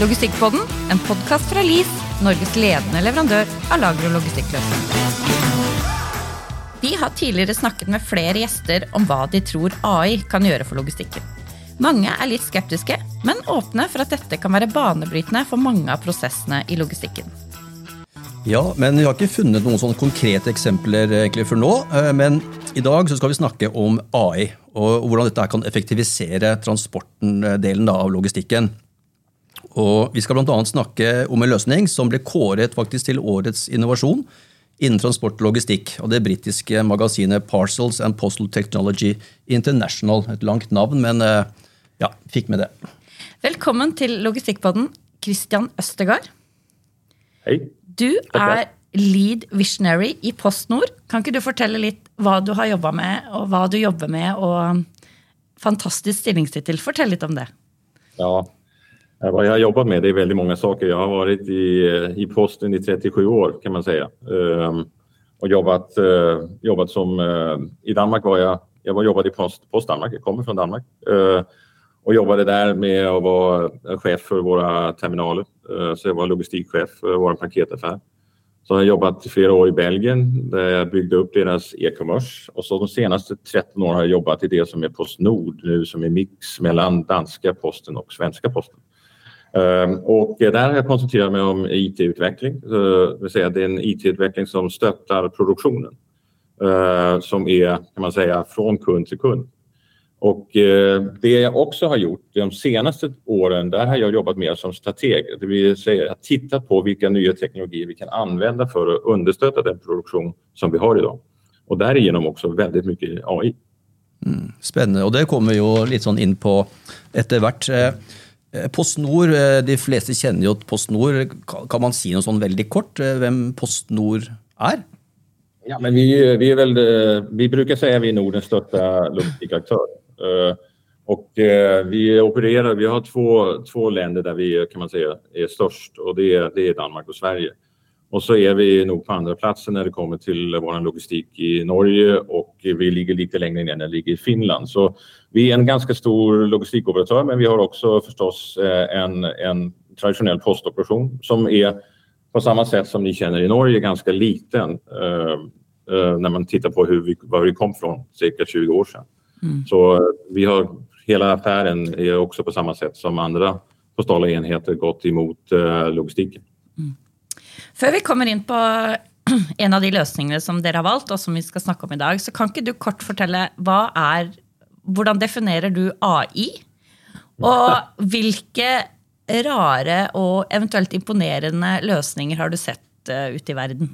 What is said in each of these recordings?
Logistikkpodden, en podkast fra LIS, Norges ledende leverandør av lager- og logistikkløsninger. Vi har tidligere snakket med flere gjester om hva de tror AI kan gjøre for logistikken. Mange er litt skeptiske, men åpne for at dette kan være banebrytende for mange av prosessene i logistikken. Ja, men vi har ikke funnet noen sånne konkrete eksempler egentlig før nå. Eh, men i dag så skal vi snakke om AI, og hvordan dette kan effektivisere transporten-delen av logistikken. Og vi skal bl.a. snakke om en løsning som ble kåret faktisk til årets innovasjon innen transport og logistikk av det britiske magasinet Parcels and Postal Technology International. Et langt navn, men eh, ja, fikk med det. Velkommen til Logistikkpodden, Christian Østegard. Hei. Du er lead visionary i PostNord. Kan ikke du fortelle litt hva du har jobba med, og hva du jobber med, og fantastisk stillingstittel. Fortell litt om det. Ja, Eh, vad jag har jobbat med det är väldigt många saker. Jag har varit i, eh, i posten i 37 år kan man säga. Ehm, och jobbat, eh, jobbat som, i Danmark var jag, jag var jobbade i Post, Post Danmark, jag kommer från Danmark. Och jobbade där med att vara chef för våra terminaler. Så jag var logistikchef för vår paketaffär. Så har jag jobbat flera år i Belgien där jag byggde upp deras e-commerce. Och så de senaste 13 åren har jag jobbat i det som är Postnord nu som är mix mellan danska posten och svenska posten. Ehm, och där har jag koncentrerat mig om IT-utveckling. Eh, det vill säga det är en IT-utveckling som stöttar produktionen. Eh, som är kan man säga från kund till kund. Och eh, det jag också har gjort de senaste åren, där har jag jobbat mer som strateg. Det vill säga att tittat på vilka nya teknologier vi kan använda för att understötta den produktion som vi har idag. Och därigenom också väldigt mycket AI. Mm, spännande. Och det kommer vi lite sånn inn på etter hvert. Eh, PostNord, eh, de fleste kjenner jo PostNord. Kan man si noe sånn veldig kort eh, hvem PostNord er? Ja, men vi, vi, är väl, vi brukar säga att vi är Nordens största logistikaktör. Och vi opererar, vi har två, två länder där vi kan man säga är störst och det är, det är Danmark och Sverige. Och så är vi nog på andra platsen när det kommer till vår logistik i Norge och vi ligger lite längre ner när vi ligger i Finland. Så vi är en ganska stor logistikoperatör men vi har också förstås eh, en, en traditionell postoperation som är på samma sätt som ni känner i Norge ganska liten eh, eh, när man tittar på hur vi, var vi kom från cirka 20 år sedan. Så eh, vi har hela affären är också på samma sätt som andra postala enheter gått emot eh, logistiken. Før vi kommer inn på en av de løsningene som dere har valgt, og som vi skal snakke om i dag, så kan ikke du kort fortelle hva er Hvordan definerer du AI? Og hvilke rare og eventuelt imponerende løsninger har du sett eh, ute i verden?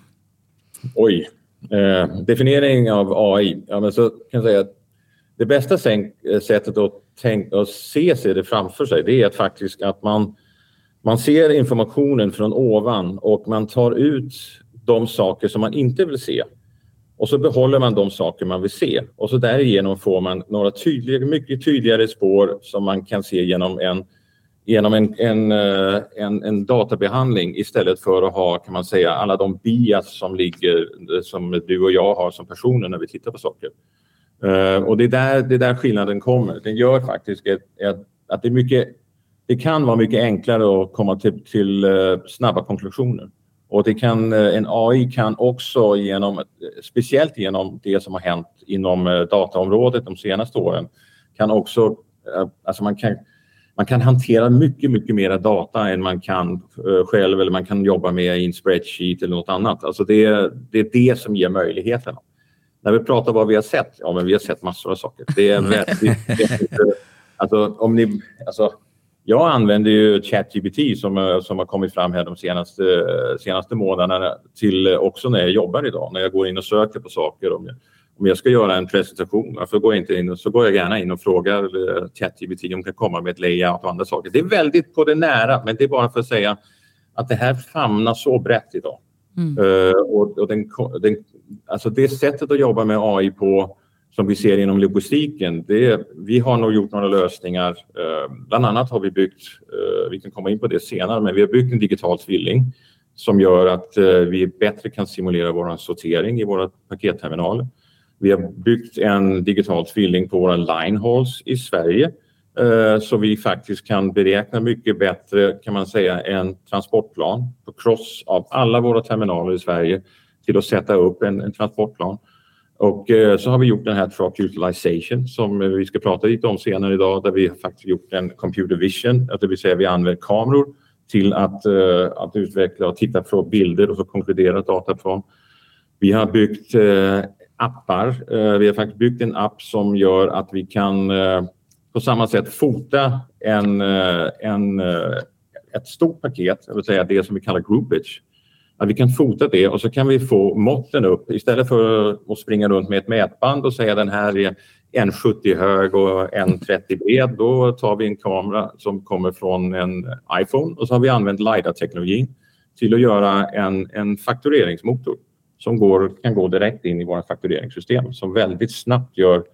Oj. Eh, definiering av AI. Ja, men så kan jag säga att det bästa eh, sättet att, tänka, att se sig det framför sig det är att faktiskt att man, man ser informationen från ovan och man tar ut de saker som man inte vill se. Och så behåller man de saker man vill se. Och så därigenom får man några tydliga, mycket tydligare spår som man kan se genom en genom en, en, eh, en, en databehandling istället för att ha kan man säga alla de bias som ligger eh, som du och jag har som personer när vi tittar på saker. Eh, och det är där, det är där skillnaden kommer. Den gör faktiskt ett, ett, att det, är mycket, det kan vara mycket enklare att komma till, till eh, snabba konklusioner. Och det kan, eh, en AI kan också genom, speciellt genom det som har hänt inom eh, dataområdet de senaste åren, kan också, alltså man kan man kan hantera mycket, mycket mer data än man kan själv eller man kan jobba med i en spreadsheet eller något annat. Alltså det, det är det som ger möjligheterna. När vi pratar vad vi har sett, ja men vi har sett massor av saker. Det är väldigt, alltså, om ni, alltså, jag använder ju ChatGPT som, eh, som har kommit fram här de senaste, senaste månaderna till eh, också när jag jobbar idag. När jag går in och söker på saker. Om jag, om jag ska göra en presentation, varför går jag inte in, så går jag gärna in och frågar eh, ChatGPT om kan komma med ett layout och andra saker. Det är väldigt på det nära, men det är bara för att säga att det här famnar så brett idag. Eh, och, och den, den, alltså det sättet att jobba med AI på som vi ser inom logistiken, det vi har nog gjort några lösningar. Eh, bland annat har vi byggt, eh, vi kan komma in på det senare, men vi har byggt en digital tvilling som gör att eh, vi bättre kan simulera vår sortering i våra paketterminaler. Vi har byggt en digital tvilling på våra Linehalls i Sverige eh, så vi faktiskt kan beräkna mycket bättre kan man säga en transportplan på cross av alla våra terminaler i Sverige till att sätta upp en, en transportplan. Och eh, så har vi gjort den här truck utilization som vi ska prata lite om senare idag där vi faktiskt gjort en computer vision, det vill säga vi använder kameror till att, eh, att utveckla och titta på bilder och så konkludera data från. Vi har byggt eh, appar. Vi har faktiskt byggt en app som gör att vi kan på samma sätt fota en, en, ett stort paket, det vill säga det som vi kallar groupage. Att vi kan fota det och så kan vi få måtten upp istället för att springa runt med ett mätband och säga den här är 1,70 hög och 1,30 bred. Då tar vi en kamera som kommer från en iPhone och så har vi använt LiDAR-teknologin till att göra en, en faktureringsmotor som går, kan gå direkt in i våra faktureringssystem som väldigt snabbt gör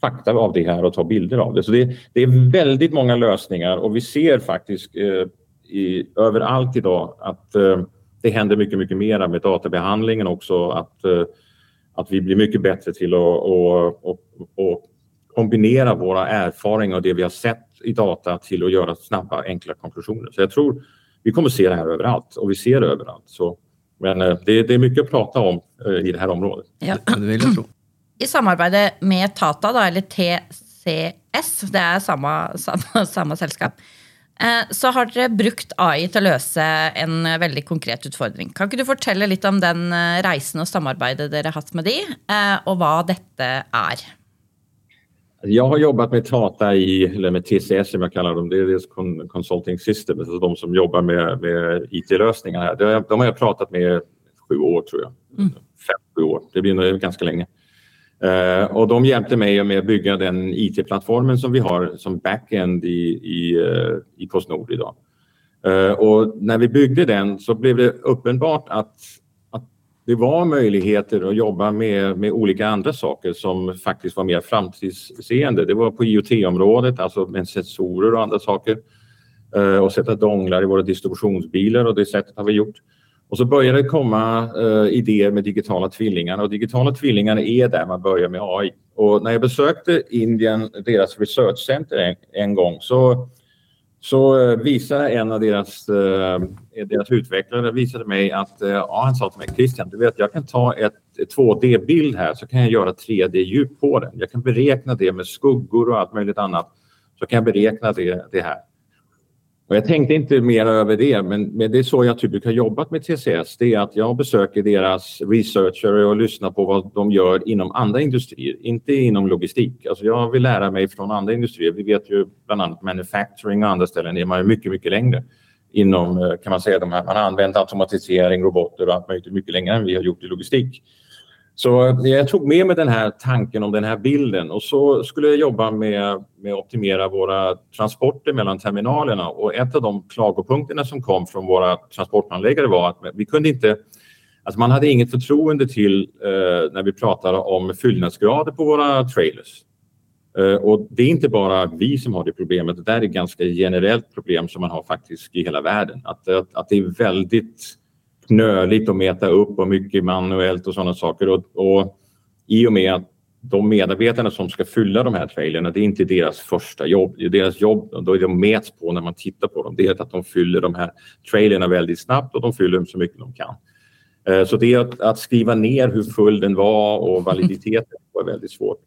fakta av det här och tar bilder av det. Så det, det är väldigt många lösningar och vi ser faktiskt eh, i, överallt idag att eh, det händer mycket, mycket mera med databehandlingen också. Att, eh, att vi blir mycket bättre till att och, och, och kombinera våra erfarenheter och det vi har sett i data till att göra snabba, enkla konklusioner. Så jag tror vi kommer se det här överallt och vi ser det överallt. Så men eh, det, det, är mycket att prata om eh, i det här området. Ja. Det vill jag tro. I samarbete med Tata, då, eller TCS, det är samma, samma, samma sällskap, så har dere brukt AI till att lösa en väldigt konkret utmaning. Kan inte du berätta lite om den resan och samarbetet ni har haft med dem och vad detta är? Jag har jobbat med Tata i, eller med TCS som jag kallar dem, det är deras Consulting System, alltså de som jobbar med, med IT-lösningar här. De, de har jag pratat med sju år tror jag. Mm. Fem, sju år, det blir nog ganska länge. Eh, och de hjälpte mig med att bygga den IT-plattformen som vi har som backend i, i, eh, i Postnord idag. Eh, och när vi byggde den så blev det uppenbart att det var möjligheter att jobba med, med olika andra saker som faktiskt var mer framtidsseende. Det var på IoT-området, alltså med sensorer och andra saker. Och sätta donglar i våra distributionsbilar och det sättet har vi gjort. Och så började det komma eh, idéer med digitala tvillingar och digitala tvillingar är där man börjar med AI. Och när jag besökte Indien, deras research center en, en gång, så så eh, visade en av deras, eh, deras utvecklare visade mig att, eh, ja, han sa till mig, Christian, du vet, jag kan ta ett 2D-bild här så kan jag göra 3D-djup på den. Jag kan beräkna det med skuggor och allt möjligt annat. Så kan jag beräkna det, det här. Och jag tänkte inte mer över det, men, men det är så jag typ har jobbat med TCS. Det är att jag besöker deras researcher och lyssnar på vad de gör inom andra industrier, inte inom logistik. Alltså jag vill lära mig från andra industrier. Vi vet ju bland annat manufacturing och andra ställen är man mycket, mycket längre inom, eh, kan man säga, de här, man har använt automatisering, roboter och allt möjligt mycket längre än vi har gjort i logistik. Så jag tog med mig den här tanken om den här bilden och så skulle jag jobba med, med att optimera våra transporter mellan terminalerna och ett av de klagopunkterna som kom från våra transporthandläggare var att vi kunde inte Alltså man hade inget förtroende till eh, när vi pratade om fyllnadsgrader på våra trailers. Eh, och det är inte bara vi som har det problemet, det där är ett ganska generellt problem som man har faktiskt i hela världen. Att, att, att det är väldigt knöligt att mäta upp och mycket manuellt och sådana saker. Och, och I och med att de medarbetarna som ska fylla de här trailerna, det är inte deras första jobb. Det är deras jobb, då är de mäts på när man tittar på dem. Det är att de fyller de här trailerna väldigt snabbt och de fyller dem så mycket de kan. Eh, så det att, att skriva ner hur full den var och validiteten var väldigt svårt.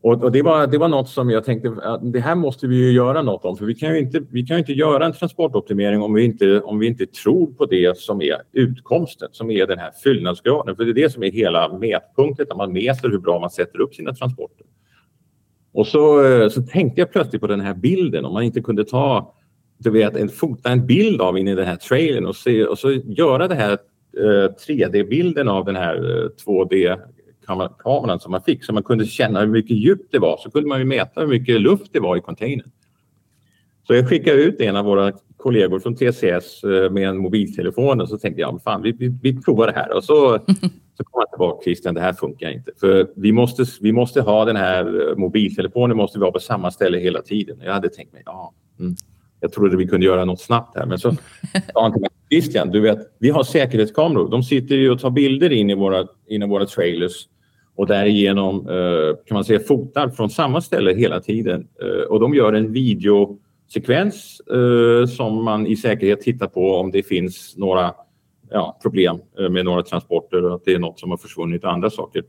Och, och, det, var, det var något som jag tänkte att det här måste vi ju göra något om för vi kan ju inte, vi kan inte göra en transportoptimering om vi, inte, om vi inte tror på det som är utkomsten, som är den här fyllnadsgraden. För det är det som är hela mätpunkten, att man mäter hur bra man sätter upp sina transporter. Och så, så tänkte jag plötsligt på den här bilden, om man inte kunde ta du vet, en, fota en bild av in i den här trailern och, se, och så göra det här eh, 3D-bilden av den här eh, 2D kameran som man fick så man kunde känna hur mycket djup det var. Så kunde man ju mäta hur mycket luft det var i containern. Så jag skickade ut en av våra kollegor från TCS eh, med en mobiltelefon och så tänkte jag, fan vi, vi, vi provar det här. Och så, så kom jag tillbaka, Christian, det här funkar inte. För vi måste, vi måste ha den här eh, mobiltelefonen måste vi ha på samma ställe hela tiden. Jag hade tänkt mig, ja, mm, jag trodde vi kunde göra något snabbt här. Men så sa han till mig, Christian, du vet, vi har säkerhetskameror. De sitter ju och tar bilder in i våra, in i våra trailers och därigenom eh, kan man säga fotar från samma ställe hela tiden. Eh, och de gör en videosekvens eh, som man i säkerhet tittar på om det finns några ja, problem med några transporter och att det är något som har försvunnit och andra saker.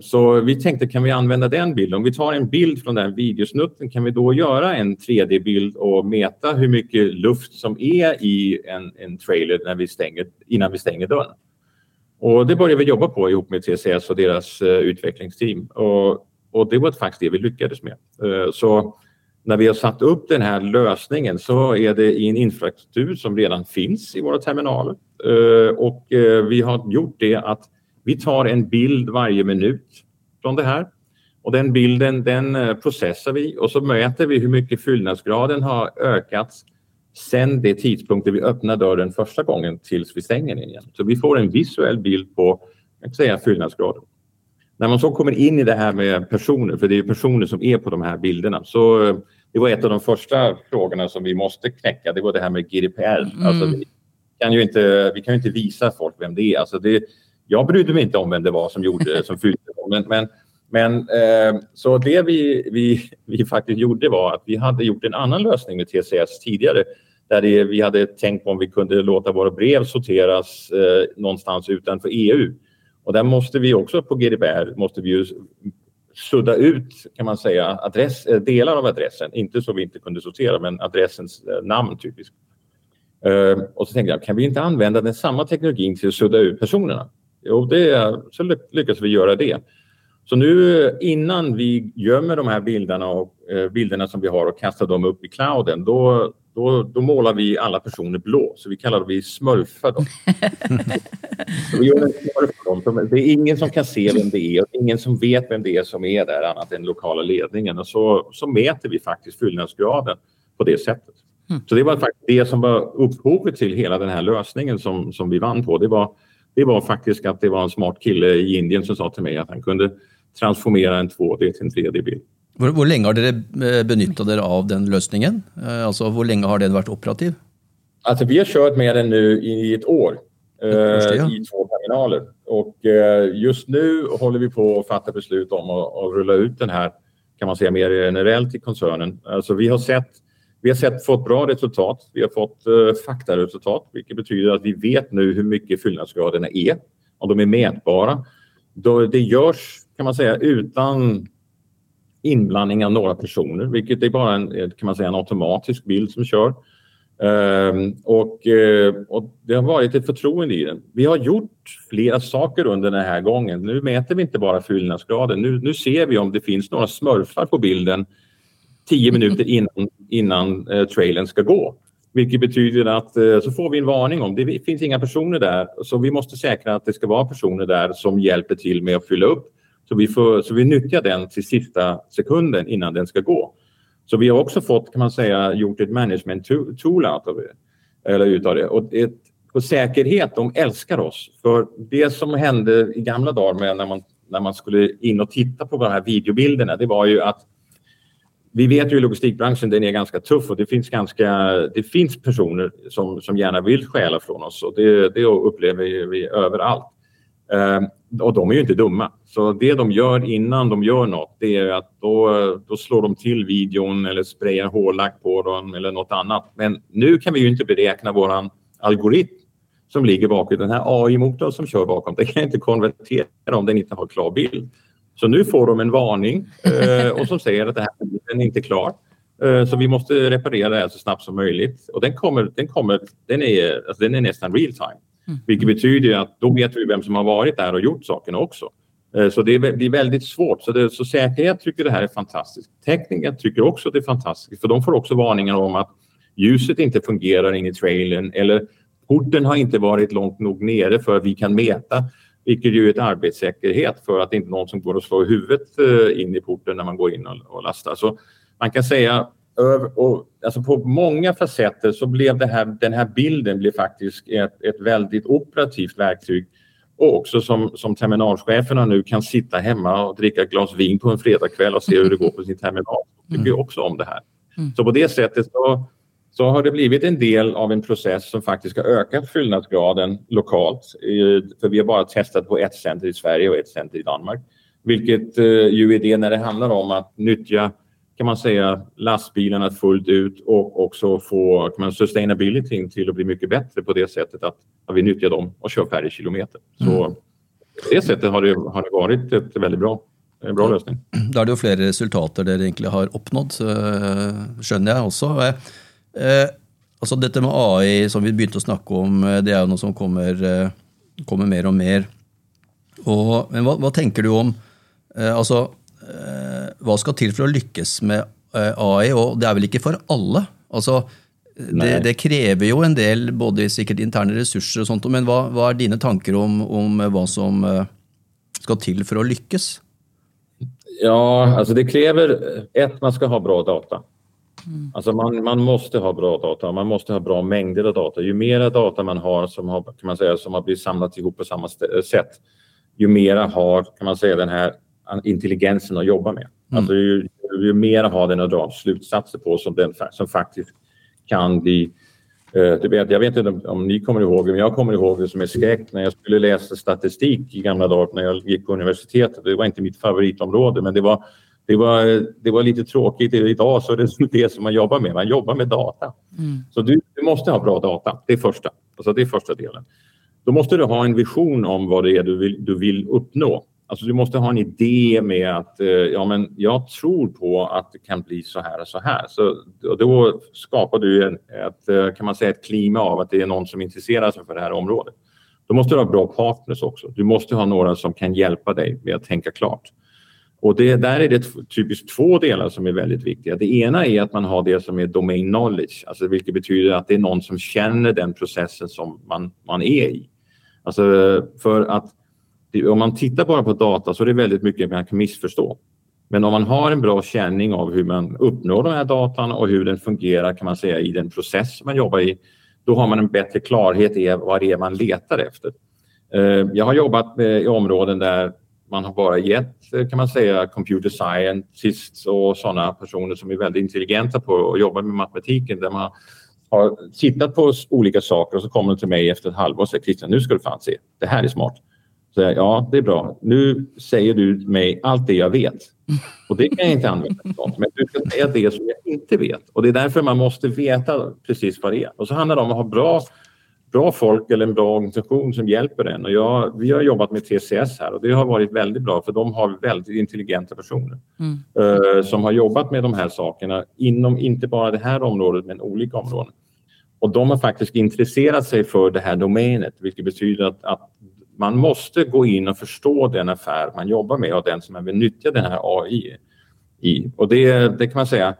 Så vi tänkte, kan vi använda den bilden? Om vi tar en bild från den videosnutten, kan vi då göra en 3D-bild och mäta hur mycket luft som är i en, en trailer när vi stänger, innan vi stänger dörren? Och det började vi jobba på ihop med TCS och deras eh, utvecklingsteam. Och, och, det var faktiskt det vi lyckades med. Eh, så när vi har satt upp den här lösningen så är det i en infrastruktur som redan finns i våra terminaler. Eh, och vi har gjort det att vi tar en bild varje minut från det här och den bilden den processar vi och så mäter vi hur mycket fyllnadsgraden har ökats sen det tidpunkt vi öppnar dörren första gången tills vi stänger den igen. Så vi får en visuell bild på jag säga, fyllnadsgraden. När man så kommer in i det här med personer, för det är personer som är på de här bilderna, så eh, det var ett av de första frågorna som vi måste knäcka. Det var det här med GDPR. Mm. Alltså, vi kan ju inte, vi kan ju inte visa folk vem det är. Alltså det, jag brydde mig inte om vem det var som gjorde som fyllde men, men, men eh, så det vi, vi, vi faktiskt gjorde var att vi hade gjort en annan lösning med TCS tidigare där det, vi hade tänkt på om vi kunde låta våra brev sorteras eh, någonstans utanför EU. Och där måste vi också på GDPR måste vi ju sudda ut kan man säga adress, eh, delar av adressen, inte så vi inte kunde sortera men adressens eh, namn typiskt. Eh, och så tänkte jag, kan vi inte använda den samma teknologin till att sudda ut personerna? Jo, det, så lyckas vi göra det. Så nu innan vi gömmer de här bilderna, och, eh, bilderna som vi har och kastar dem upp i clouden, då, då, då målar vi alla personer blå. Så vi kallar det smurfar dem. vi gör en smurf dem. Det är ingen som kan se vem det är och ingen som vet vem det är som är där annat än lokala ledningen. Och så, så mäter vi faktiskt fyllnadsgraden på det sättet. Mm. Så det var faktiskt det som var upphovet till hela den här lösningen som, som vi vann på. Det var det var faktiskt att det var en smart kille i Indien som sa till mig att han kunde transformera en 2D till en 3D-bild. Hur, hur länge har ni eh, benyttat er av den lösningen? Eh, alltså, hur länge har den varit operativ? Alltså, vi har kört med den nu i ett år eh, i två terminaler. Och eh, just nu håller vi på att fatta beslut om att, att rulla ut den här kan man säga mer generellt i koncernen. Alltså, vi har sett vi har sett, fått bra resultat. Vi har fått eh, faktaresultat, vilket betyder att vi vet nu hur mycket fyllnadsgraderna är, och de är mätbara. Då, det görs, kan man säga, utan inblandning av några personer, vilket är bara en, eh, kan man säga, en automatisk bild som kör. Um, och, uh, och, det har varit ett förtroende i den. Vi har gjort flera saker under den här gången. Nu mäter vi inte bara fyllnadsgraden. Nu, nu ser vi om det finns några smurfar på bilden tio minuter innan, innan eh, trailern ska gå. Vilket betyder att eh, så får vi en varning om det finns inga personer där. Så vi måste säkra att det ska vara personer där som hjälper till med att fylla upp. Så vi, får, så vi nyttjar den till sista sekunden innan den ska gå. Så vi har också fått, kan man säga, gjort ett management tool out av det. Eller utav det. Och, ett, och säkerhet, de älskar oss. För det som hände i gamla dagar med när man, när man skulle in och titta på de här videobilderna, det var ju att vi vet ju i logistikbranschen den är ganska tuff och det finns, ganska, det finns personer som, som gärna vill stjäla från oss och det, det upplever vi överallt. Ehm, och de är ju inte dumma. Så det de gör innan de gör något det är att då, då slår de till videon eller sprayar hårlack på dem eller något annat. Men nu kan vi ju inte beräkna våran algoritm som ligger bakom den här AI-motorn som kör bakom. Det kan inte konvertera om den inte har klar bild. Så nu får de en varning eh, och som säger att det här den är inte klar. Eh, så vi måste reparera det här så snabbt som möjligt. Och den, kommer, den, kommer, den, är, alltså den är nästan real time. Mm. Vilket betyder att då vet vi vem som har varit där och gjort sakerna också. Eh, så det blir väldigt svårt. Så, det, så säkerhet tycker det här är fantastiskt. Tekniker tycker också att det är fantastiskt för de får också varningar om att ljuset inte fungerar in i trailern eller porten har inte varit långt nog nere för att vi kan mäta vilket ju är ett arbetssäkerhet för att det inte är någon som går och slår huvudet eh, in i porten när man går in och lastar. Så man kan säga och, alltså på många facetter så blev det här, den här bilden blev faktiskt ett, ett väldigt operativt verktyg och också som, som terminalcheferna nu kan sitta hemma och dricka ett glas vin på en fredagkväll och se hur det går på sin terminal. tycker mm. också om det här. Mm. Så på det sättet så så har det blivit en del av en process som faktiskt har ökat fyllnadsgraden lokalt. För vi har bara testat på ett center i Sverige och ett center i Danmark. Vilket ju är det när det handlar om att nyttja kan man säga lastbilarna fullt ut och också få kan man, sustainability till att bli mycket bättre på det sättet att, att vi nyttjar dem och kör färre kilometer. Så mm. på det sättet har det, har det varit ett väldigt bra en bra lösning. Da er det jo flere resultater dere egentlig har oppnådd, skjønner jeg også. Eh, altså dette med AI som vi begynte å snakke om, det er jo noe som kommer, kommer mer og mer. Og, men hva, hva, tenker du om eh, altså, eh, Hva skal til for å lykkes med AI? Og det er vel ikke for alle? Altså, det, det, krever jo en del både sikkert interne ressurser, og sånt, men hva, hva er dine tanker om, om, hva som skal til for å lykkes? Ja, alltså det kräver ett, man ska ha bra data. Mm. Alltså man, man måste ha bra data, man måste ha bra mängder av data. Ju mera data man har som har, kan man säga, som har blivit samlat ihop på samma sätt, ju mera har kan man säga, den här intelligensen att jobba med. Mm. Alltså ju, ju mera har den att dra slutsatser på som, den, som faktiskt kan bli eh, du vet, jag vet inte om, om, ni kommer ihåg men jag kommer ihåg det som är skräck när jag skulle läsa statistik i gamla dagar när jag gick på universitetet. Det var inte mitt favoritområde men det var, det var, det var lite tråkigt. Idag så är det det som man jobbar med. Man jobbar med data. Mm. Så du, du, måste ha bra data. Det är första. Alltså det är första delen. Då måste du ha en vision om vad det är du vill, du vill uppnå. Alltså du måste ha en idé med att eh, ja, men jag tror på att det kan bli så här och så här. Så, och då skapar du en, ett, eh, kan man säga, ett klima av att det är någon som intresserar sig för det här området. Då måste du ha bra partners också. Du måste ha några som kan hjälpa dig med att tänka klart. Och det, där är det typiskt två delar som är väldigt viktiga. Det ena är att man har det som är domain knowledge, alltså vilket betyder att det är någon som känner den processen som man, man är i. Alltså för att om man tittar bara på data så är det väldigt mycket man kan missförstå. Men om man har en bra känning av hur man uppnår de här datan och hur den fungerar kan man säga i den process man jobbar i, då har man en bättre klarhet i vad det är man letar efter. Eh, jag har jobbat eh, i områden där man har bara gett, eh, kan man säga, computer scientists och sådana personer som är väldigt intelligenta på att jobba med matematiken där man har tittat på olika saker och så kommer de till mig efter ett halvår och säger Christian, nu ska du fan se, det här är smart. Så jag, ja, det är bra. Nu säger du mig allt det jag vet. Och det kan jag inte använda. Men du ska säga det som jag inte vet. Och det är därför man måste veta precis vad det är. Och så handlar det om att ha bra, bra folk eller en bra organisation som hjälper en. Och jag, vi har jobbat med TCS här och det har varit väldigt bra för de har väldigt intelligenta personer mm. uh, som har jobbat med de här sakerna inom inte bara det här området men olika områden. Och de har faktiskt intresserat sig för det här domänet vilket betyder att, att man måste gå in och förstå den affär man jobbar med och den som man vill nyttja den här AI i. Och det, det kan man säga,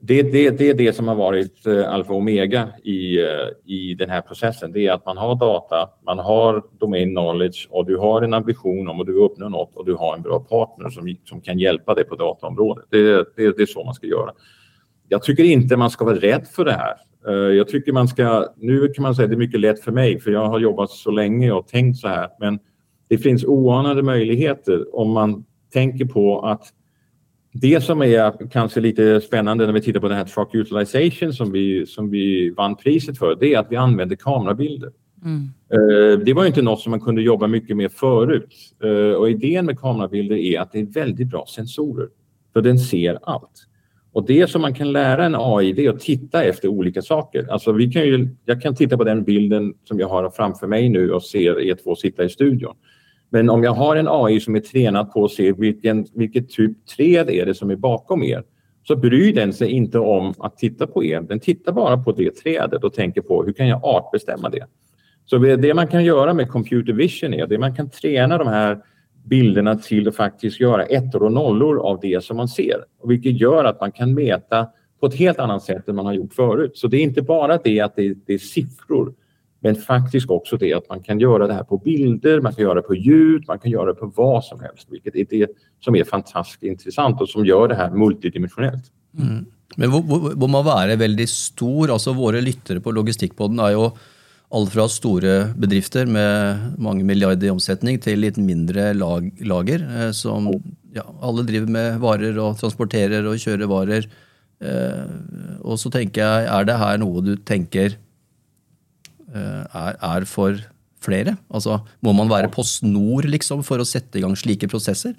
det, det, det är det som har varit eh, alfa och omega i, eh, i den här processen. Det är att man har data, man har domain knowledge och du har en ambition om att du uppnår något och du har en bra partner som, som kan hjälpa dig på dataområdet. Det, det, det är så man ska göra. Jag tycker inte man ska vara rädd för det här. Eh, jag tycker man ska, nu kan man säga att det är mycket lätt för mig för jag har jobbat så länge och tänkt så här. Men det finns oanade möjligheter om man tänker på att det som är kanske lite spännande när vi tittar på den här truck utilization som vi, som vi vann priset för, det är att vi använder kamerabilder. Mm. Eh, det var inte något som man kunde jobba mycket med förut. Eh, och idén med kamerabilder är att det är väldigt bra sensorer, för den ser allt. Och det som man kan lära en AI det är att titta efter olika saker. Alltså vi kan ju, jag kan titta på den bilden som jag har framför mig nu och ser er två sitta i studion. Men om jag har en AI som är tränad på att se vilken, vilket typ träd är det som är bakom er så bryr den sig inte om att titta på er. Den tittar bara på det trädet och tänker på hur kan jag artbestämma det. Så det man kan göra med computer vision är det man kan träna de här bilderna till att faktiskt göra ettor och nollor av det som man ser. Vilket gör att man kan mäta på ett helt annat sätt än man har gjort förut. Så det är inte bara det att det är, det är siffror men faktiskt också det att man kan göra det här på bilder, man kan göra det på ljud, man kan göra det på vad som helst. Vilket är det som är fantastiskt intressant och som gör det här multidimensionellt. Mm. Men hvor man være väldigt stor, alltså våra lyttare på Logistikkpodden är ju alt fra store bedrifter med mange milliarder i omsetning til litt mindre lag, lager. Eh, som ja, alle driver med varer og transporterer og kjører varer. Eh, og så tenker jeg, er det her noe du tenker eh, er, er for flere? Altså, Må man være på snor liksom, for å sette i gang slike prosesser?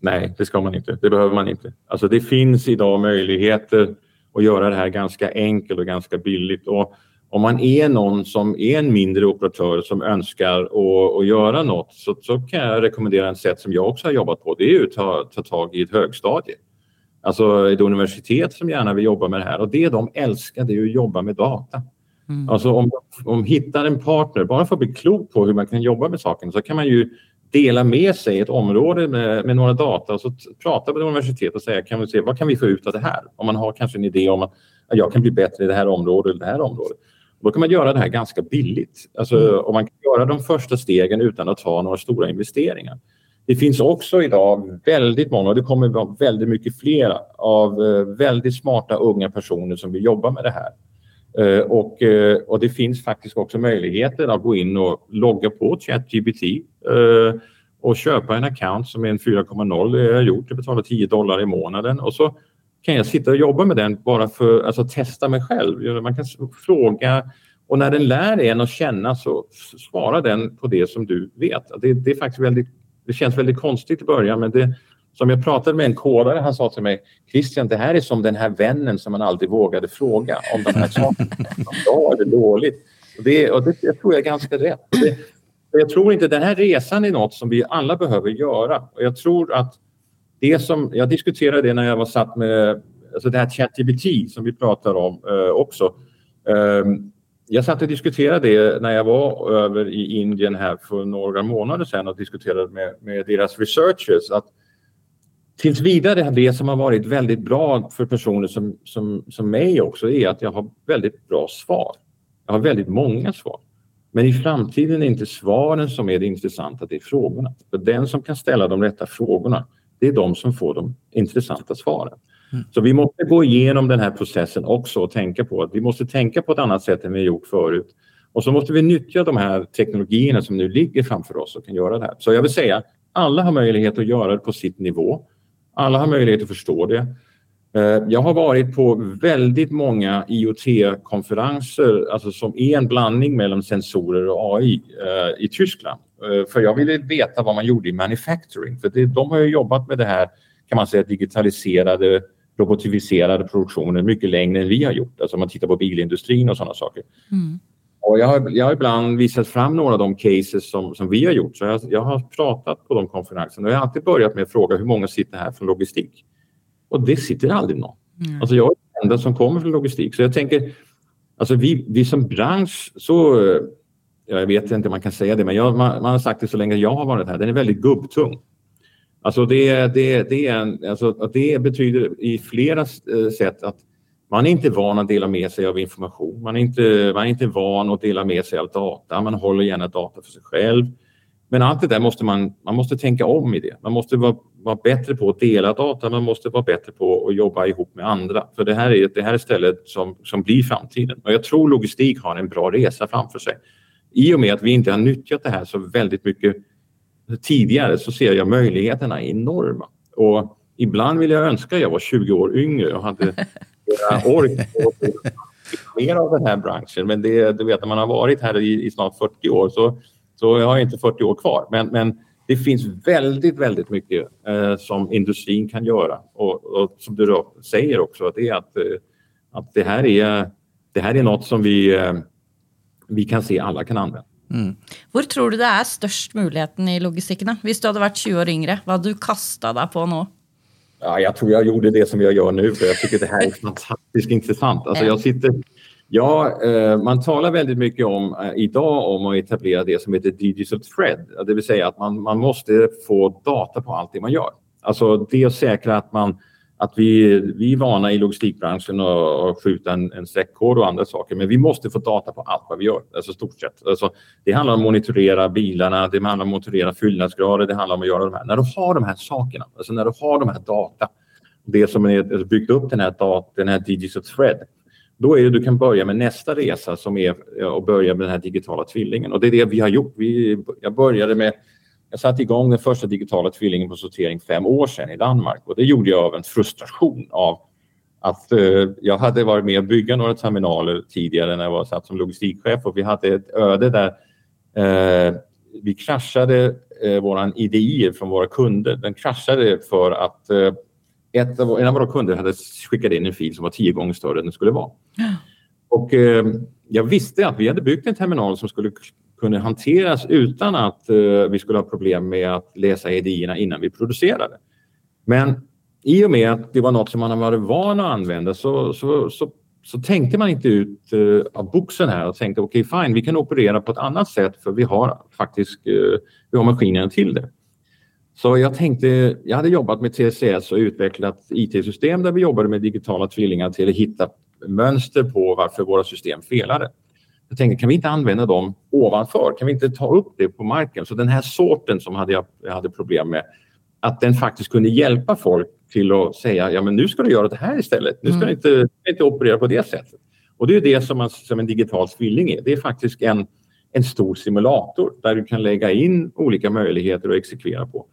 Nej, det ska man inte. Det behöver man inte. Alltså det finns idag möjligheter att göra det här ganska enkelt och ganska billigt. Och om man är någon som är en mindre operatör som önskar att, att göra något så, så kan jag rekommendera en sätt som jag också har jobbat på. Det är att ta, ta tag i ett högstadie. Alltså ett universitet som gärna vill jobba med det här och det de älskar det är att jobba med data. Mm. Alltså om de hittar en partner, bara för att bli klok på hur man kan jobba med saken så kan man ju dela med sig ett område med, med några data och så prata med universitet och säga kan vi se, vad kan vi få ut av det här? Om man har kanske en idé om att jag kan bli bättre i det här området eller det här området. Då kan man göra det här ganska billigt. Alltså, mm. och man kan göra de första stegen utan att ta några stora investeringar. Det finns också idag väldigt många, och det kommer vara väldigt mycket fler, av eh, väldigt smarta unga personer som vill jobba med det här. Eh, och, eh, och det finns faktiskt också möjligheter att gå in och logga på ChatGPT och köpa en account som är en 4.0. Det har jag gjort. Jag betalar 10 dollar i månaden och så kan jag sitta och jobba med den bara för att alltså, testa mig själv. Man kan fråga och när den lär en att känna så svarar den på det som du vet. Det, det är faktiskt väldigt, det känns väldigt konstigt i början men det, som jag pratade med en kodare, han sa till mig Christian, det här är som den här vännen som man aldrig vågade fråga om de här sakerna. Bra eller dåligt? Och det, och det jag tror jag är ganska rätt. Det, jag tror inte den här resan är något som vi alla behöver göra. Och jag tror att det som, jag diskuterade det när jag var satt med alltså det här ChatGPT som vi pratar om eh, också. Eh, jag satt och diskuterade det när jag var över i Indien här för några månader sedan och diskuterade med, med deras researchers att tills vidare det som har varit väldigt bra för personer som, som, som mig också är att jag har väldigt bra svar. Jag har väldigt många svar. Men i framtiden är det inte svaren som är det intressanta, det är frågorna. För den som kan ställa de rätta frågorna, det är de som får de intressanta svaren. Mm. Så vi måste gå igenom den här processen också och tänka på att vi måste tänka på ett annat sätt än vi gjort förut. Och så måste vi nyttja de här teknologierna som nu ligger framför oss och kan göra det här. Så jag vill säga, alla har möjlighet att göra det på sitt nivå. Alla har möjlighet att förstå det. Eh, jag har varit på väldigt många IoT-konferenser alltså som är en blandning mellan sensorer och AI eh, i Tyskland. Eh, för jag ville veta vad man gjorde i manufacturing. För det, de har ju jobbat med det här, kan man säga, digitaliserade, robotiserade produktionen mycket längre än vi har gjort. Alltså om man tittar på bilindustrin och sådana saker. Mm. Och jag, har, jag har ibland visat fram några av de cases som, som vi har gjort. Så jag, jag har pratat på de konferenserna och jag har alltid börjat med att fråga hur många sitter här från logistik? Och det sitter aldrig någon. Mm. Alltså jag är den enda som kommer från logistik. Så jag tänker, alltså vi, vi som bransch så, jag vet inte om man kan säga det, men jag, man, man, har sagt det så länge jag har varit här, den är väldigt gubbtung. Alltså det, det, det, är en, alltså det betyder i flera eh, sätt att man är inte van att dela med sig av information. Man är inte, man är inte van att dela med sig av data. Man håller gärna data för sig själv. Men allt det där måste man, man måste tänka om i det. Man måste vara, vara bättre på att dela data, man måste vara bättre på att jobba ihop med andra. För det här är, det här är stället som, som blir framtiden. Och jag tror logistik har en bra resa framför sig. I och med att vi inte har nyttjat det här så väldigt mycket tidigare så ser jag möjligheterna enorma. Och ibland vill jag önska att jag var 20 år yngre och hade ork mer av den här branschen. Men det, du vet, när man har varit här i, i snart 40 år så så jag har inte 40 år kvar. Men, men det finns väldigt, väldigt mycket eh, som industrin kan göra. Och, och som du säger också, att det, är att, eh, att det, här är, det här är något som vi, eh, vi kan se alla kan använda. Mm. Hvor tror du det är störst möjligheten i logistiken? Om du hade varit 20 år yngre, vad hade du kastat dig på nu? Ja, jag tror jag gjorde det som jag gör nu, för jag tycker det här är fantastiskt intressant. Alltså, jag sitter Ja, eh, man talar väldigt mycket om eh, idag om att etablera det som heter digital thread, det vill säga att man, man måste få data på allt det man gör. Alltså det att säkra att man att vi, vi är vana i logistikbranschen att skjuta en, en streckkod och andra saker, men vi måste få data på allt vad vi gör, alltså stort sett. Alltså, det handlar om att monitorera bilarna, det handlar om att monitorera fyllnadsgrader, det handlar om att göra de här. När du har de här sakerna, alltså när du har de här data, det som är byggt upp den här, data, den här digital thread, då är det du kan börja med nästa resa som är att börja med den här digitala tvillingen. Och det är det vi har gjort. Vi, jag började med jag satte igång den första digitala tvillingen på sortering fem år sedan i Danmark och det gjorde jag av en frustration av att eh, jag hade varit med och bygga några terminaler tidigare när jag var satt som logistikchef och vi hade ett öde där eh, vi kraschade eh, våran IDI från våra kunder. Den kraschade för att eh, ett av, en av våra kunder hade skickat in en fil som var tio gånger större än den skulle vara. Och eh, jag visste att vi hade byggt en terminal som skulle kunna hanteras utan att eh, vi skulle ha problem med att läsa idéerna innan vi producerade. Men i och med att det var något som man varit van att använda så, så, så, så tänkte man inte ut uh, av boxen här och tänkte okej okay, fine, vi kan operera på ett annat sätt för vi har faktiskt uh, vi har maskinerna till det. Så jag tänkte, jag hade jobbat med TCS och utvecklat IT-system där vi jobbade med digitala tvillingar till att hitta mönster på varför våra system felade. Jag tänkte, kan vi inte använda dem ovanför? Kan vi inte ta upp det på marken? Så den här sorten som hade jag, jag hade problem med, att den faktiskt kunde hjälpa folk till att säga, ja men nu ska du göra det här istället. Nu ska mm. du inte, inte operera på det sättet. Och det är det som, man, som en digital tvilling är. Det är faktiskt en, en stor simulator där du kan lägga in olika möjligheter att exekvera på.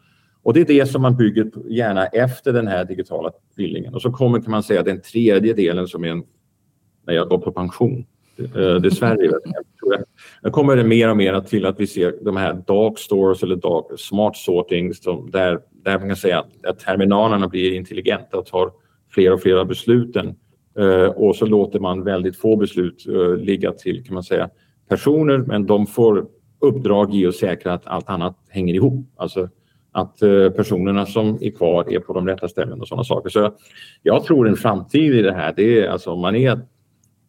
Och det är det som man bygger gärna efter den här digitala tvillingen. Och så kommer kan man säga den tredje delen som är en, när jag går på pension. Dessvärre. Eh, nu kommer det mer och mer till att vi ser de här dark stores eller dark smart sortings som där, där man kan säga att, att terminalerna blir intelligenta och tar fler och fler av besluten. Uh, och så låter man väldigt få beslut uh, ligga till kan man säga personer men de får uppdrag i att säkra att allt annat hänger ihop. Alltså att uh, personerna som är kvar är på de rätta ställena och sådana saker. Så jag tror en framtid i det här, det är alltså om man är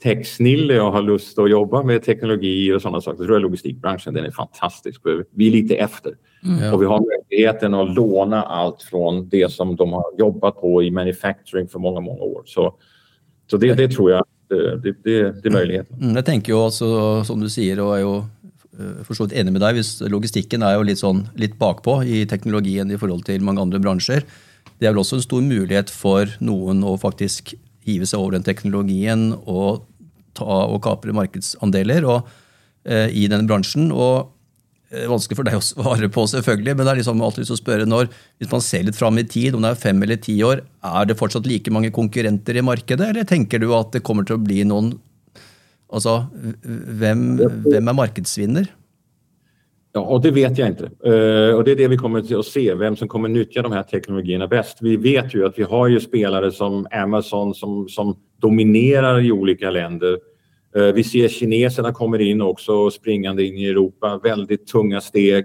techsnille och har lust att jobba med teknologi och sådana saker, så tror jag logistikbranschen den är fantastisk. Vi är lite efter mm. och vi har möjligheten att låna allt från det som de har jobbat på i manufacturing för många, många år. Så, så det, det tror jag det, det, det, är möjligheten. Mm, jag tänker ju också, som du säger, och är ju eh, Eh, for så vidt enig med dig, logistikken er jo litt, sånn, litt bakpå i teknologien i forhold til mange andre bransjer. Det er vel også en stor mulighet for noen å faktisk hive seg over den teknologien og, ta, og kapre markedsandeler og, eh, i den bransjen. og eh, Vanskelig for deg å svare på, selvfølgelig, men det er liksom alltid lyst å spørre når, hvis man ser litt fram i tid, om det er fem eller ti år, er det fortsatt like mange konkurrenter i markedet, eller tenker du at det kommer til å bli noen Alltså, vem, vem är markedsvinner? Ja, och det vet jag inte. Uh, eh, och det är det vi kommer att se, vem som kommer nyttja de här teknologierna bäst. Vi vet ju att vi har ju spelare som Amazon som, som dominerar i olika länder. Uh, vi ser kineserna kommer in också springande in i Europa, väldigt tunga steg.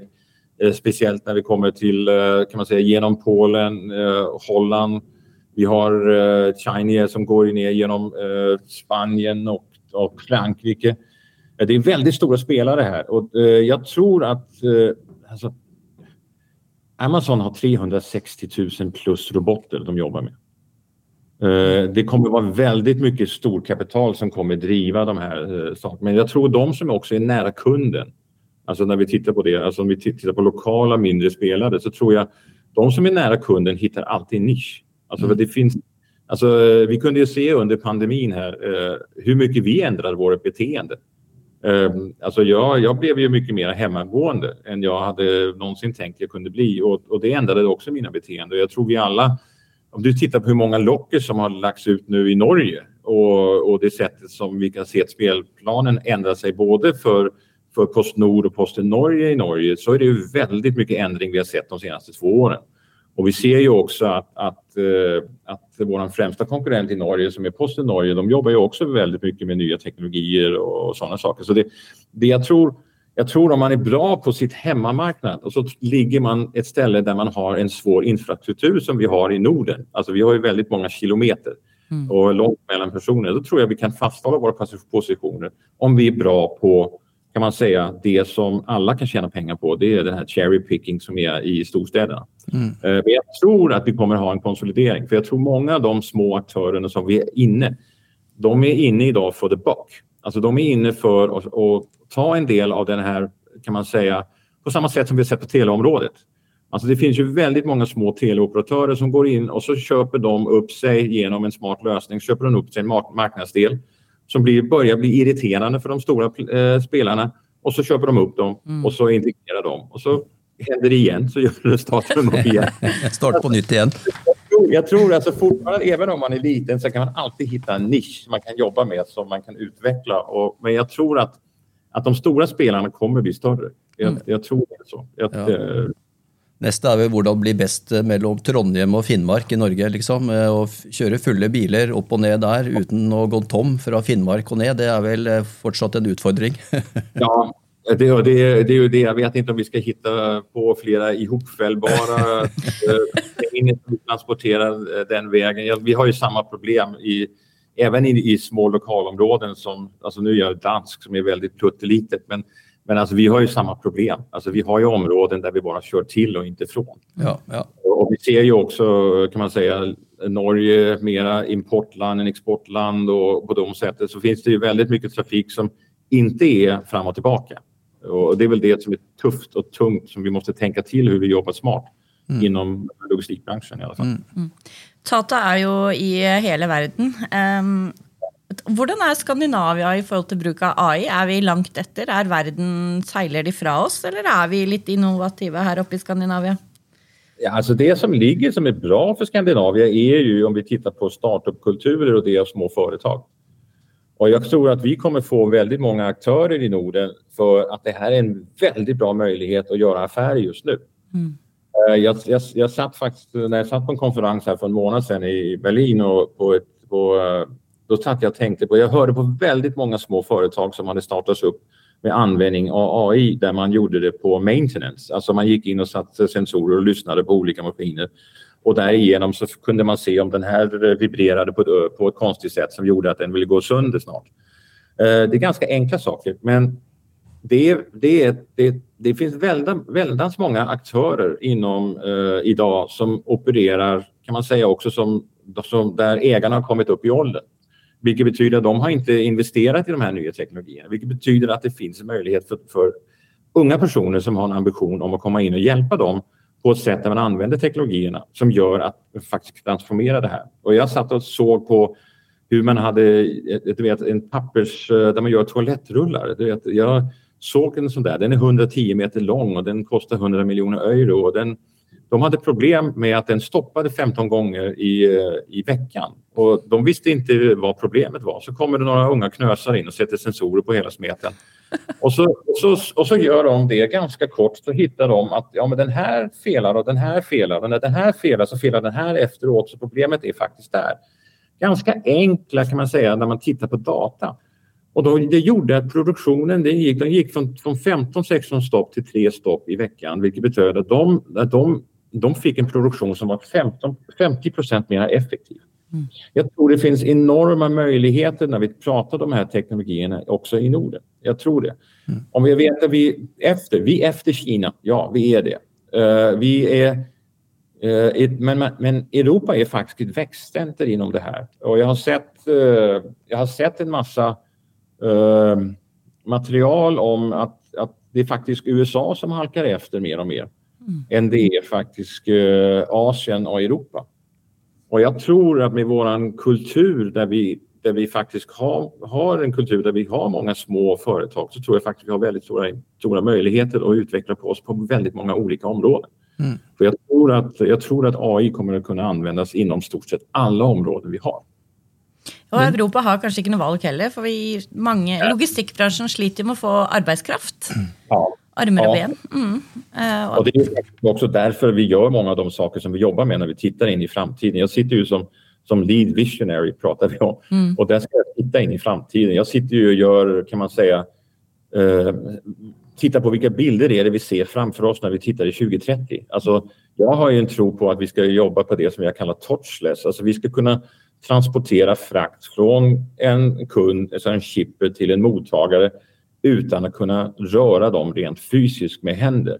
Uh, speciellt när vi kommer till, kan man säga, genom Polen, Holland. Vi har uh, Chinese som går ner genom Spanien och, och Frankrike. Det är väldigt stora spelare här och eh, jag tror att eh, alltså, Amazon har 360 000 plus roboter de jobbar med. Eh, det kommer vara väldigt mycket storkapital som kommer driva de här sakerna. Men jag tror de som också är nära kunden, alltså när vi tittar på det, alltså om vi tittar på lokala mindre spelare så tror jag de som är nära kunden hittar alltid nisch. Alltså mm. det finns Alltså, vi kunde ju se under pandemin här eh, hur mycket vi ändrade vårt beteende. Eh, alltså jag, jag blev ju mycket mer hemmagående än jag hade någonsin tänkt jag kunde bli och, och det ändrade också mina beteenden. Jag tror vi alla, om du tittar på hur många locker som har lagts ut nu i Norge och, och det sättet som vi kan se att spelplanen ändrar sig både för, för Postnord och Posten Norge i Norge så är det ju väldigt mycket ändring vi har sett de senaste två åren. Och vi ser ju också att, att, eh, att vår främsta konkurrent i Norge som är Posten Norge, de jobbar ju också väldigt mycket med nya teknologier och sådana saker. Så det, det jag tror jag tror om man är bra på sitt hemmamarknad och så ligger man ett ställe där man har en svår infrastruktur som vi har i Norden. Alltså vi har ju väldigt många kilometer mm. och långt mellan personer. Då tror jag vi kan fasthålla våra positioner om vi är bra på kan man säga, det som alla kan tjäna pengar på, det är den här cherry picking som är i storstäderna. Mm. Eh, men jag tror att vi kommer ha en konsolidering, för jag tror många av de små aktörerna som vi är inne, de är inne idag för the buck. Alltså de är inne för att, att ta en del av den här, kan man säga, på samma sätt som vi har sett på teleområdet. Alltså det finns ju väldigt många små teleoperatörer som går in och så köper de upp sig genom en smart lösning, köper de upp sig en marknadsdel som blir, börjar bli irriterande för de stora eh, spelarna och så köper de upp dem mm. och så integrerar de och så händer det igen så gör det startar de upp igen. Start på nytt igen. tror, jag tror alltså fortfarande, även om man är liten så kan man alltid hitta en nisch man kan jobba med som man kan utveckla. Och, men jag tror att, att de stora spelarna kommer bli större. Jag, mm. jag tror det är så. Jag, ja. Eh, Neste er vel hvordan bli best mellom Trondheim og Finnmark i Norge. liksom. Å kjøre fulle biler opp og ned der uten å gå tom fra Finnmark og ned, det er vel fortsatt en utfordring? ja, det, det, det, är ju det. Jag vet inte om vi ska hitta på flera ihopfällbara eh, som transporterar den vägen. Vi har ju samma problem i, även i, i små lokalområden som, alltså nu är jag dansk som är väldigt pluttelitet, men, men alltså vi har ju samma problem. Alltså vi har ju områden där vi bara kör till och inte från. Ja, ja. Och vi ser ju också, kan man säga, Norge mera importland än exportland och på de sättet så finns det ju väldigt mycket trafik som inte är fram och tillbaka. Och det är väl det som är tufft och tungt som vi måste tänka till hur vi jobbar smart mm. inom logistikbranschen i alla fall. Mm. Mm. Tata är ju i hela världen. Um, hvordan er Skandinavia i forhold til bruk av AI? Er vi langt etter? Er verden, Seiler de fra oss, eller er vi litt innovative her oppe i Skandinavia? Ja, alltså det som ligger som är bra för Skandinavien är ju om vi tittar på startupkulturer och det av små företag. Och jag tror att vi kommer få väldigt många aktörer i Norden för att det här är en väldigt bra möjlighet att göra affärer just nu. Mm. Eh, jag, jag, jag satt faktiskt, när jag satt på en konferens här för en månad sedan i Berlin och på ett, på, eh, då satt jag och tänkte på, jag hörde på väldigt många små företag som hade startats upp med användning av AI där man gjorde det på maintenance. Alltså man gick in och satte sensorer och lyssnade på olika maskiner och därigenom så kunde man se om den här vibrerade på ett, på ett konstigt sätt som gjorde att den ville gå sönder snart. Eh, det är ganska enkla saker, men det, det, det, det finns väldigt, väldigt många aktörer inom eh, idag som opererar, kan man säga också, som, som, där ägarna har kommit upp i åldern. Vilket betyder att de har inte investerat i de här nya teknologierna, vilket betyder att det finns en möjlighet för, för unga personer som har en ambition om att komma in och hjälpa dem på ett sätt där man använder teknologierna som gör att man faktiskt transformera det här. Och jag satt och såg på hur man hade ett, vet, en pappers eh, där man gör toalettrullar. Du vet, jag såg en sån där, den är 110 meter lång och den kostar 100 miljoner euro. Och den, de hade problem med att den stoppade 15 gånger i, eh, i veckan och de visste inte vad problemet var. Så kommer det några unga knösar in och sätter sensorer på hela smeten. Och så, och så, och så gör de det ganska kort så hittar de att ja, men den här felar och den här felar och när den här felar så felar den här efteråt så problemet är faktiskt där. Ganska enkla kan man säga när man tittar på data. Och då, det gjorde att produktionen den gick, den gick från, från 15-16 stopp till 3 stopp i veckan vilket betyder att de, att de, de fick en produktion som var 15, 50 procent mer effektiv. Mm. Jag tror det finns enorma möjligheter när vi pratar om de här teknologierna också i Norden. Jag tror det. Mm. Om vi vet att vi efter, vi är efter Kina, ja vi är det. Uh, vi är, uh, ett, men, men Europa är faktiskt ett växtcenter inom det här. Och jag har sett, uh, jag har sett en massa material om att, att det är faktiskt USA som halkar efter mer och mer mm. än det är faktiskt Asien och Europa. Och jag tror att med våran kultur där vi, där vi faktiskt har, har en kultur där vi har många små företag så tror jag faktiskt vi har väldigt stora, stora möjligheter att utveckla på oss på väldigt många olika områden. Mm. För jag, tror att, jag tror att AI kommer att kunna användas inom stort sett alla områden vi har. Och Europa har kanske inte något val heller, för vi, många, logistikbranschen sliter med att få arbetskraft. Ja armar och ben. Mm. Uh, och det är också därför vi gör många av de saker som vi jobbar med när vi tittar in i framtiden. Jag sitter ju som, som lead visionary, pratar vi om. Mm. Och där ska jag titta in i framtiden. Jag sitter ju och gör, kan man säga, uh, titta på vilka bilder är det vi ser framför oss när vi tittar i 2030. Alltså, jag har ju en tro på att vi ska jobba på det som jag kallar touchless. Alltså vi ska kunna transportera frakt från en kund, alltså en shipper till en mottagare utan att kunna röra dem rent fysiskt med händer.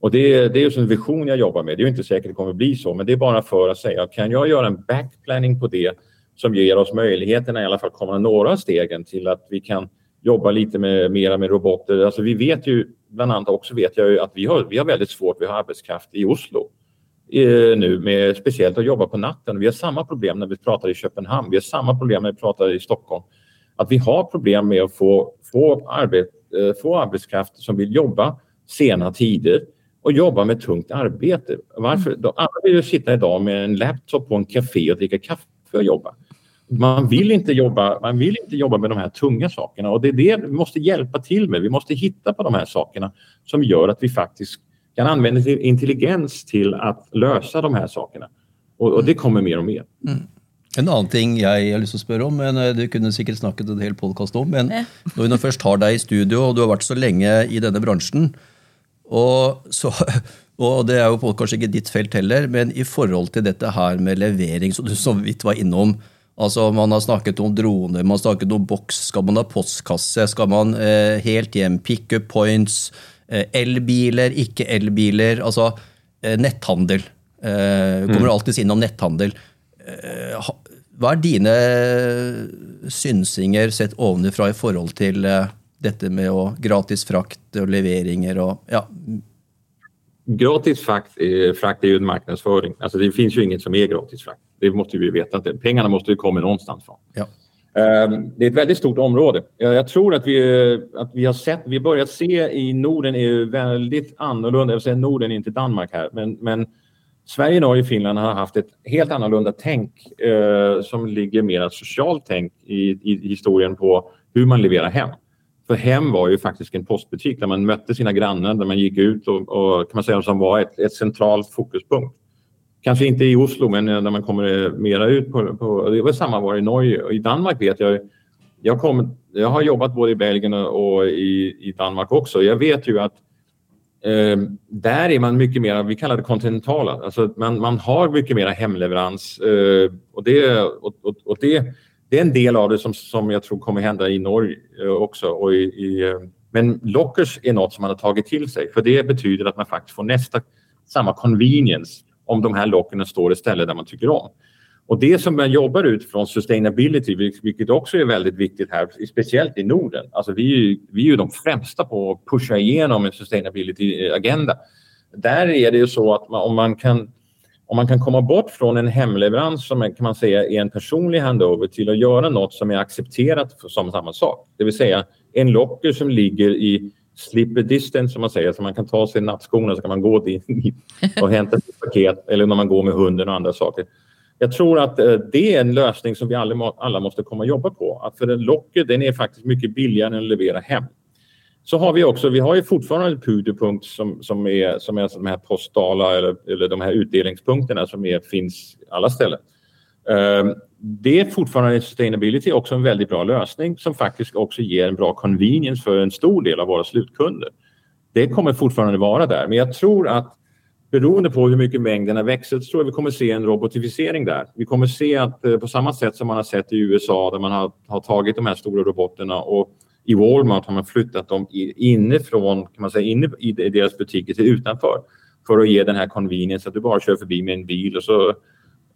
Och det, är, det är en vision jag jobbar med. Det är inte säkert det kommer att bli så, men det är bara för att säga, kan jag göra en backplanning på det som ger oss möjligheterna i alla fall komma några stegen till att vi kan jobba lite med, mera med roboter. Alltså vi vet ju, bland annat också vet jag ju att vi har, vi har väldigt svårt, vi har arbetskraft i Oslo eh, nu, med, speciellt att jobba på natten. Vi har samma problem när vi pratar i Köpenhamn, vi har samma problem när vi pratar i Stockholm. Att vi har problem med att få få, arbet, eh, få arbetskraft som vill jobba sena tider och jobba med tungt arbete. Varför? Alla vill ju sitta idag med en laptop på en café och dricka kaffe och jobba. Man vill, inte jobba, man vill inte jobba med de här tunga sakerna och det är det vi måste hjälpa till med. Vi måste hitta på de här sakerna som gör att vi faktiskt kan använda intelligens till att lösa de här sakerna. Och, och det kommer mer och mer. Mm. En annen ting jeg har lyst til å spørre om, men eh, du kunne sikkert snakket en hel podkast om, men når vi nå først har deg i studio, og du har vært så lenge i denne bransjen, og, så, og det er jo kanskje ikke ditt felt heller, men i forhold til dette her med levering, som du så vidt var innom, Altså, Man har snakket om droner, man har snakket om boks. Skal man ha postkasse? Skal man eh, helt hjem? Pick-up points? Eh, elbiler, ikke elbiler? Altså eh, netthandel. Eh, kommer mm. alltids innom netthandel. Eh, hva er dine synsinger sett ovenfra i forhold til eh, dette med å gratis frakt og leveringer og ja. Gratis frakt, frakt är ju en marknadsföring. Alltså det finns ju inget som är gratis frakt. Det måste vi veta. Att pengarna måste ju komma någonstans från. Ja. Ehm, det är ett väldigt stort område. Jag tror att vi, att vi har sett, vi har börjat se i Norden är väldigt annorlunda. Jag säger Norden, inte Danmark här, men, men Sverige, Norge och Finland har haft ett helt annorlunda tänk eh, som ligger mer socialt tänk i, i historien på hur man leverar hem. För hem var ju faktiskt en postbutik där man mötte sina grannar, där man gick ut och, och kan man säga som var ett, ett centralt fokuspunkt. Kanske inte i Oslo, men eh, när man kommer eh, mera ut på, på det var samma var i Norge och i Danmark vet jag jag, kom, jag har jobbat både i Belgien och i, i Danmark också. Jag vet ju att eh, där är man mycket mer, vi kallar det kontinentala, alltså man, man har mycket mer hemleverans eh, och, det, och, och, och, det, det är en del av det som, som jag tror kommer hända i Norge eh, också. Och i, i, eh, men lockers är något som man har tagit till sig för det betyder att man faktiskt får nästa samma convenience om de här lockerna står i stället där man tycker om. Och det som man jobbar utifrån sustainability, vilket också är väldigt viktigt här, speciellt i Norden. Alltså vi, är, vi är ju de främsta på att pusha igenom en sustainability-agenda. Där är det ju så att man, om, man kan, om man kan komma bort från en hemleverans som kan man säga är en personlig handover till att göra något som är accepterat som samma sak. Det vill säga en locker som ligger i slipper distance som man säger, så man kan ta sig nattskorna så kan man gå dit och hämta sitt paket eller när man går med hunden och andra saker. Jag tror att eh, det är en lösning som vi alla måste komma och jobba på. Att för Locket den är faktiskt mycket billigare än att leverera hem. Så har vi också, vi har ju fortfarande en puderpunkt som, som är, som är de här postala eller, eller de här utdelningspunkterna som är, finns alla ställen. Ehm, det är fortfarande sustainability också en väldigt bra lösning som faktiskt också ger en bra convenience för en stor del av våra slutkunder. Det kommer fortfarande vara där, men jag tror att beroende på hur mycket mängderna växer så tror jag vi kommer se en robotifiering där. Vi kommer se att eh, på samma sätt som man har sett i USA där man har, har tagit de här stora robotarna och i Walmart har man flyttat dem inifrån, kan man säga, inne i deras butiker till utanför för att ge den här convenience att du bara kör förbi med en bil och så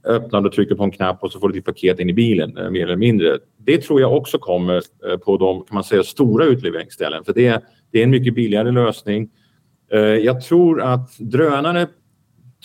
öppnar och trycker på en knapp och så får du ditt paket in i bilen eh, mer eller mindre. Det tror jag också kommer eh, på de kan man säga, stora utleveringsställen för det, det är en mycket billigare lösning. Eh, jag tror att drönare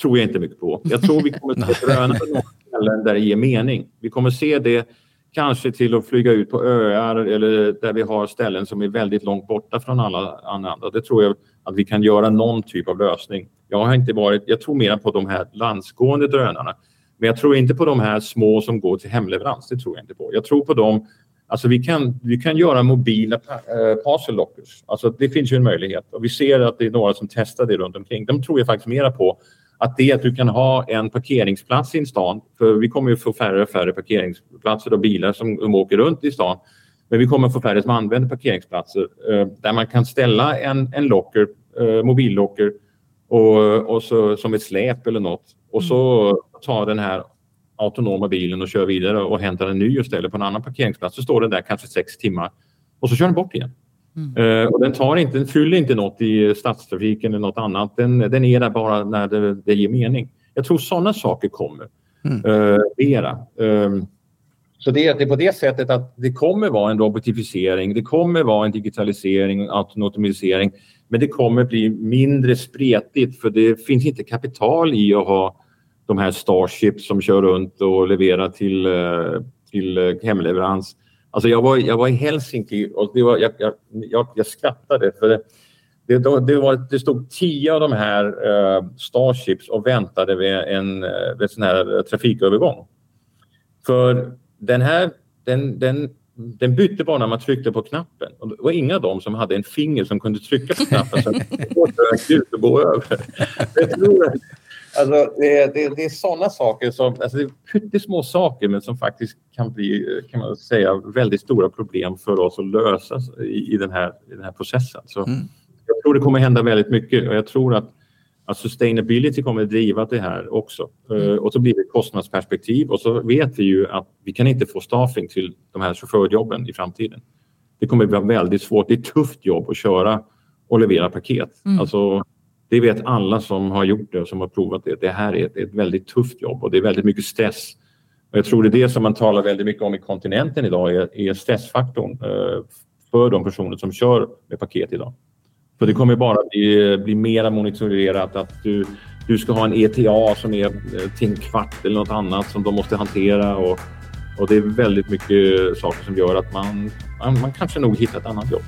tror jag inte mycket på. Jag tror vi kommer att se drönare på några ställen där det ger mening. Vi kommer se det kanske till att flyga ut på öar eller där vi har ställen som är väldigt långt borta från alla andra. Det tror jag att vi kan göra någon typ av lösning. Jag har inte varit, jag tror mer på de här landsgående drönarna men jag tror inte på de här små som går till hemleverans. Det tror jag inte på. Jag tror på dem Alltså vi kan, vi kan göra mobila äh, parcel lockers. Alltså det finns ju en möjlighet och vi ser att det är några som testar det runt omkring. De tror jag faktiskt mera på att det att du kan ha en parkeringsplats i en stan, för vi kommer ju få färre och färre parkeringsplatser och bilar som, som åker runt i stan. Men vi kommer få färre som använder parkeringsplatser eh, där man kan ställa en, en locker, eh, mobillocker och, och så, som ett släp eller något och så tar den här autonoma bilen och kör vidare och hämtar en ny och ställer på en annan parkeringsplats. Så står den där kanske sex timmar och så kör den bort igen. Mm. Uh, och den, tar inte, den fyller inte något i stadstrafiken eller något annat. Den, den är där bara när det, det ger mening. Jag tror sådana saker kommer. Mm. Uh, mera. Uh, så det, är på det sättet att det kommer vara en robotifiering, det kommer vara en digitalisering, automatisering, men det kommer bli mindre spretigt för det finns inte kapital i att ha de här Starship som kör runt och leverar till, eh, till eh, hemleverans. Alltså jag, var, jag var i Helsinki och det var, jag, jag, jag, jag skrattade för det, det, var, det stod tio av de här uh, Starships och väntade vid en, vid en sån här trafikövergång. För den här, den, den, den bytte bara när man tryckte på knappen. Och det var inga av dem som hade en finger som kunde trycka på knappen så att det ut och gå över. Jag tror att, alltså, det, det, det är sådana saker som, alltså det är pyttesmå saker men som faktiskt kan bli, kan man säga, väldigt stora problem för oss att lösa i, i, den, här, i den här processen. Så mm. Jag tror det kommer hända väldigt mycket och jag tror att att sustainability kommer att driva det här också. Mm. Uh, och så blir det kostnadsperspektiv och så vet vi ju att vi kan inte få staffing till de här chaufförjobben i framtiden. Det kommer att bli väldigt svårt. Det är ett tufft jobb att köra och leverera paket. Mm. Alltså, det vet alla som har gjort det och som har provat det. Det här är ett, ett väldigt tufft jobb och det är väldigt mycket stress. Och jag tror det är det som man talar väldigt mycket om i kontinenten idag, är, är stressfaktorn eh, för de personer som kör med paket idag. För det kommer bara bli, bli mera monitorerat att du, du ska ha en ETA som är eh, till en kvart eller något annat som de måste hantera. Och, och det är väldigt mycket saker som gör att man, man, man kanske nog hittar ett annat jobb.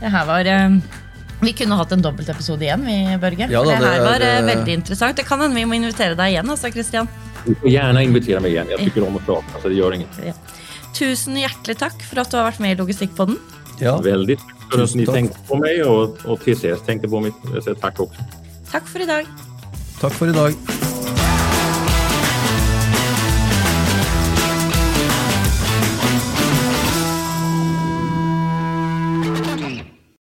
Det här var... det vi kunde ha haft en episode igen, vi, Börge. Ja, det, det här var det... Eh, väldigt intressant. Det kan hända vi måste invitera dig igen, alltså, Christian. Du får gärna invitera mig igen. Jag tycker om att prata, så det gör inget. Ja. Tusen hjärtligt tack för att du har varit med i Logistikpodden. Ja. Väldigt för att ni tänkte på mig och, och TCS tänkte på mig. Jag säger tack också. Tack för idag. Tack för idag.